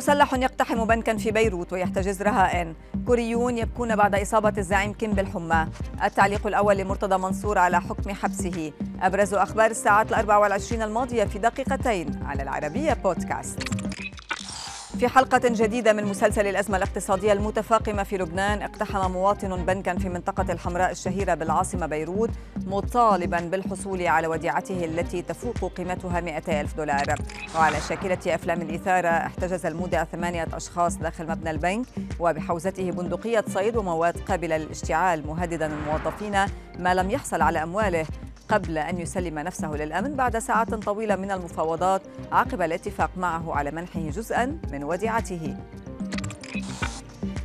مسلح يقتحم بنكا في بيروت ويحتجز رهائن كوريون يبكون بعد إصابة الزعيم كيم بالحمى. التعليق الأول لمرتضى منصور على حكم حبسه. أبرز أخبار الساعات الأربع والعشرين الماضية في دقيقتين على العربية بودكاست. في حلقة جديدة من مسلسل الأزمة الاقتصادية المتفاقمة في لبنان. اقتحم مواطن بنكا في منطقة الحمراء الشهيرة بالعاصمة بيروت مطالبا بالحصول على وديعته التي تفوق قيمتها 200 ألف دولار. وعلى شاكلة أفلام الإثارة احتجز المودع ثمانية أشخاص داخل مبنى البنك وبحوزته بندقية صيد ومواد قابلة للاشتعال مهددا الموظفين ما لم يحصل على أمواله. قبل أن يسلم نفسه للأمن بعد ساعات طويلة من المفاوضات عقب الاتفاق معه على منحه جزءا من وديعته.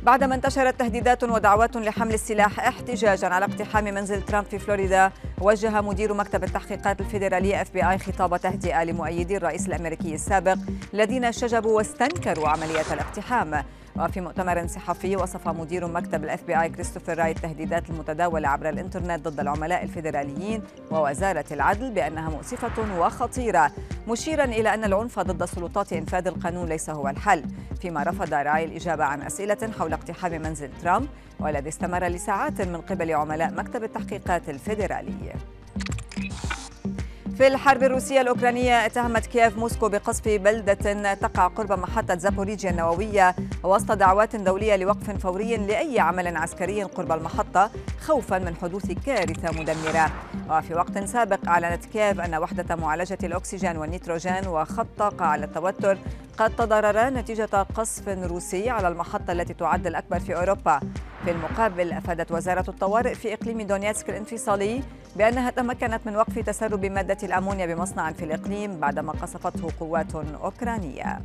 بعدما انتشرت تهديدات ودعوات لحمل السلاح احتجاجا على اقتحام منزل ترامب في فلوريدا وجه مدير مكتب التحقيقات الفيدرالية FBI خطاب تهدئة لمؤيدي الرئيس الأمريكي السابق الذين شجبوا واستنكروا عملية الاقتحام. وفي مؤتمر صحفي وصف مدير مكتب ال FBI كريستوفر راي التهديدات المتداولة عبر الإنترنت ضد العملاء الفيدراليين ووزارة العدل بأنها مؤسفة وخطيرة مشيرا إلى أن العنف ضد سلطات إنفاذ القانون ليس هو الحل فيما رفض راي الإجابة عن أسئلة حول اقتحام منزل ترامب والذي استمر لساعات من قبل عملاء مكتب التحقيقات الفيدرالي. في الحرب الروسية الأوكرانية اتهمت كييف موسكو بقصف بلدة تقع قرب محطة زابوريجيا النووية وسط دعوات دولية لوقف فوري لأي عمل عسكري قرب المحطة خوفا من حدوث كارثة مدمرة. وفي وقت سابق أعلنت كييف أن وحدة معالجة الأكسجين والنيتروجين وخط طاقة عالي التوتر قد تضررا نتيجة قصف روسي على المحطة التي تعد الأكبر في أوروبا. في المقابل أفادت وزارة الطوارئ في إقليم دونيتسك الانفصالي بأنها تمكنت من وقف تسرب مادة الأمونيا بمصنع في الإقليم بعدما قصفته قوات أوكرانية.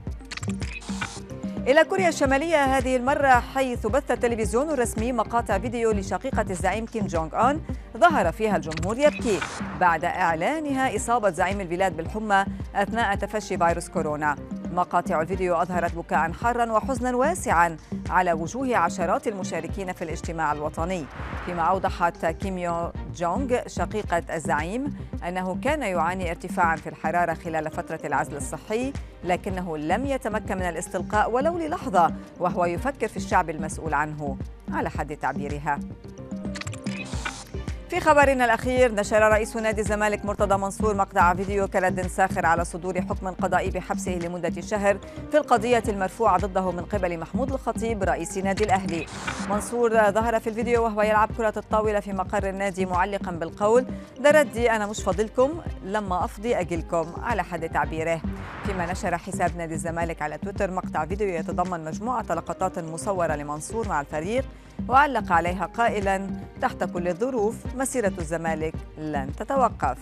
إلى كوريا الشمالية هذه المرة حيث بث التلفزيون الرسمي مقاطع فيديو لشقيقة الزعيم كيم جونغ أون ظهر فيها الجمهور يبكي بعد إعلانها إصابة زعيم البلاد بالحمى أثناء تفشي فيروس كورونا. مقاطع الفيديو أظهرت بكاء حارا وحزنا واسعا على وجوه عشرات المشاركين في الاجتماع الوطني. فيما أوضحت كيميو جونغ شقيقة الزعيم أنه كان يعاني ارتفاعا في الحرارة خلال فترة العزل الصحي لكنه لم يتمكن من الاستلقاء ولو للحظة وهو يفكر في الشعب المسؤول عنه على حد تعبيرها. في خبرنا الأخير نشر رئيس نادي الزمالك مرتضى منصور مقطع فيديو كرد ساخر على صدور حكم قضائي بحبسه لمدة شهر في القضية المرفوعة ضده من قبل محمود الخطيب رئيس نادي الأهلي. منصور ظهر في الفيديو وهو يلعب كرة الطاولة في مقر النادي معلقا بالقول ده ردي أنا مش فاضلكم لما أفضي أجلكم على حد تعبيره. فيما نشر حساب نادي الزمالك على تويتر مقطع فيديو يتضمن مجموعة لقطات مصورة لمنصور مع الفريق وعلق عليها قائلا تحت كل الظروف مسيرة الزمالك لن تتوقف.